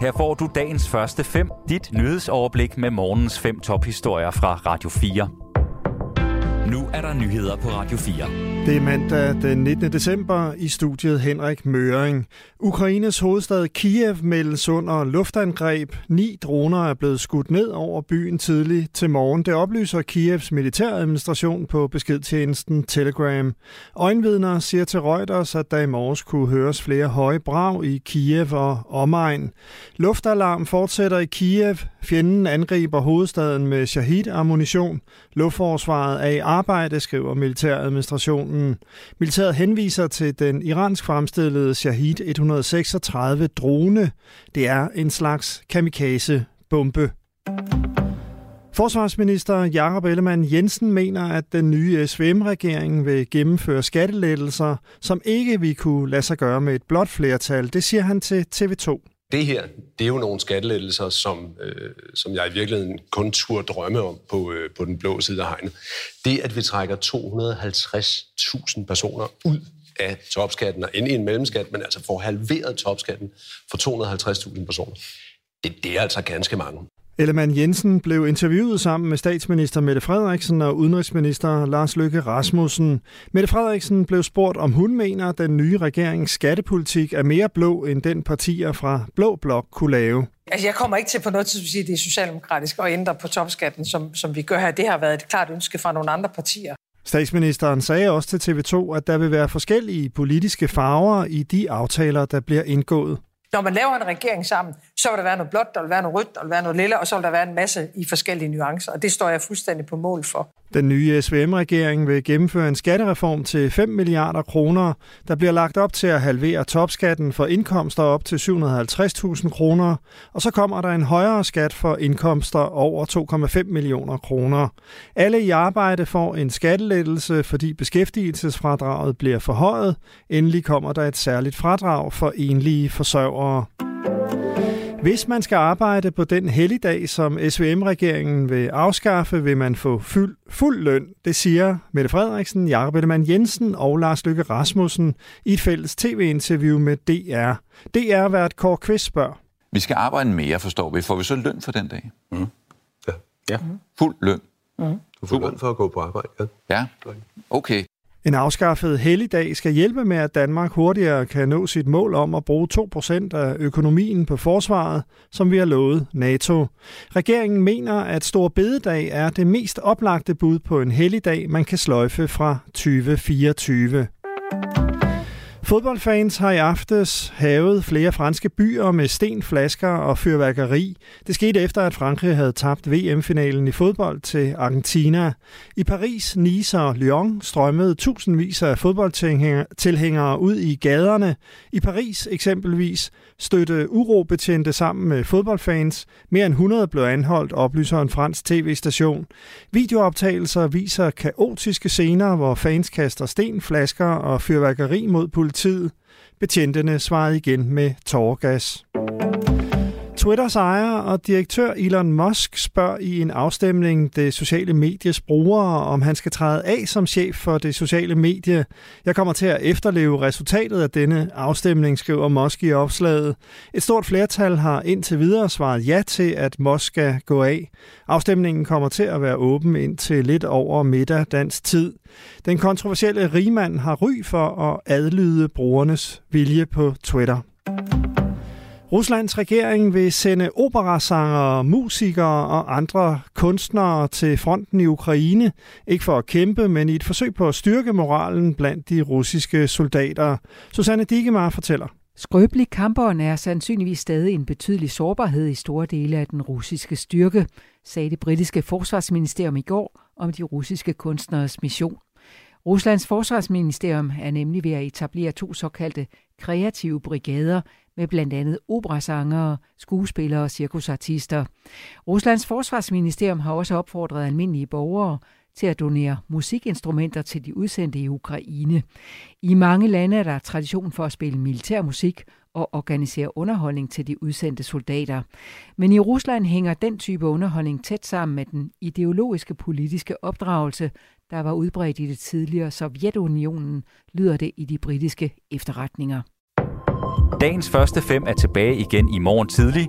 Her får du dagens første fem, dit nyhedsoverblik med morgens fem tophistorier fra Radio 4. Nu er der nyheder på Radio 4. Det er mandag den 19. december i studiet Henrik Møring. Ukraines hovedstad Kiev meldes under luftangreb. Ni droner er blevet skudt ned over byen tidlig til morgen. Det oplyser Kievs militæradministration på beskedtjenesten Telegram. Øjenvidner siger til Reuters, at der i morges kunne høres flere høje brag i Kiev og omegn. Luftalarm fortsætter i Kiev. Fjenden angriber hovedstaden med Shahid-ammunition. Luftforsvaret er i arbejde, skriver militæradministrationen. Militæret henviser til den iransk fremstillede Shahid 136 drone. Det er en slags kamikaze-bombe. Forsvarsminister Jakob Ellemann Jensen mener, at den nye SVM-regering vil gennemføre skattelettelser, som ikke vi kunne lade sig gøre med et blåt flertal. Det siger han til TV2. Det her, det er jo nogle skattelettelser, som, øh, som jeg i virkeligheden kun turde drømme om på, øh, på den blå side af hegnet. Det, at vi trækker 250.000 personer ud af topskatten og ind i en mellemskat, men altså får halveret topskatten for 250.000 personer, det, det er altså ganske mange. Ellemann Jensen blev interviewet sammen med statsminister Mette Frederiksen og udenrigsminister Lars Løkke Rasmussen. Mette Frederiksen blev spurgt, om hun mener, at den nye regerings skattepolitik er mere blå, end den partier fra Blå Blok kunne lave. Altså, jeg kommer ikke til på noget tidspunkt at sige, at det er socialdemokratisk at ændre på topskatten, som, som vi gør her. Det har været et klart ønske fra nogle andre partier. Statsministeren sagde også til TV2, at der vil være forskellige politiske farver i de aftaler, der bliver indgået. Når man laver en regering sammen, så vil der være noget blåt, der vil være noget rødt, der vil være noget lille, og så vil der være en masse i forskellige nuancer, og det står jeg fuldstændig på mål for. Den nye SVM-regering vil gennemføre en skattereform til 5 milliarder kroner. Der bliver lagt op til at halvere topskatten for indkomster op til 750.000 kroner, og så kommer der en højere skat for indkomster over 2,5 millioner kroner. Alle i arbejde får en skattelettelse, fordi beskæftigelsesfradraget bliver forhøjet. Endelig kommer der et særligt fradrag for enlige forsørgere. Hvis man skal arbejde på den helligdag, som SVM-regeringen vil afskaffe, vil man få fuld, fuld løn. Det siger Mette Frederiksen, Jakob Ellemann Jensen og Lars Løkke Rasmussen i et fælles tv-interview med DR. DR været Kåre Kvist spørger. Vi skal arbejde mere, forstår vi. Får vi så løn for den dag? Mm. Ja. ja. Fuld løn? Mm. Du får løn for at gå på arbejde, ja. Ja, okay. En afskaffet helligdag skal hjælpe med, at Danmark hurtigere kan nå sit mål om at bruge 2% af økonomien på forsvaret, som vi har lovet NATO. Regeringen mener, at Stor Bededag er det mest oplagte bud på en helligdag, man kan sløjfe fra 2024. Fodboldfans har i aftes havet flere franske byer med sten, flasker og fyrværkeri. Det skete efter, at Frankrig havde tabt VM-finalen i fodbold til Argentina. I Paris, Nice og Lyon strømmede tusindvis af fodboldtilhængere ud i gaderne. I Paris eksempelvis støtte urobetjente sammen med fodboldfans. Mere end 100 blev anholdt, oplyser en fransk tv-station. Videooptagelser viser kaotiske scener, hvor fans kaster sten, flasker og fyrværkeri mod politiet. Betjentene svarede igen med tårgas. Twitters ejer og direktør Elon Musk spørger i en afstemning det sociale medies brugere, om han skal træde af som chef for det sociale medie. Jeg kommer til at efterleve resultatet af denne afstemning, skriver Musk i opslaget. Et stort flertal har indtil videre svaret ja til, at Musk skal gå af. Afstemningen kommer til at være åben indtil lidt over middag dansk tid. Den kontroversielle rigmand har ry for at adlyde brugernes vilje på Twitter. Ruslands regering vil sende operasanger, musikere og andre kunstnere til fronten i Ukraine, ikke for at kæmpe, men i et forsøg på at styrke moralen blandt de russiske soldater. Susanne Digemar fortæller. Skrøbelig kamperen er sandsynligvis stadig en betydelig sårbarhed i store dele af den russiske styrke, sagde det britiske forsvarsministerium i går om de russiske kunstneres mission. Ruslands forsvarsministerium er nemlig ved at etablere to såkaldte kreative brigader med blandt andet operasangere, skuespillere og cirkusartister. Ruslands forsvarsministerium har også opfordret almindelige borgere til at donere musikinstrumenter til de udsendte i Ukraine. I mange lande er der tradition for at spille militærmusik og organisere underholdning til de udsendte soldater. Men i Rusland hænger den type underholdning tæt sammen med den ideologiske politiske opdragelse, der var udbredt i det tidligere Sovjetunionen, lyder det i de britiske efterretninger. Dagens første fem er tilbage igen i morgen tidlig.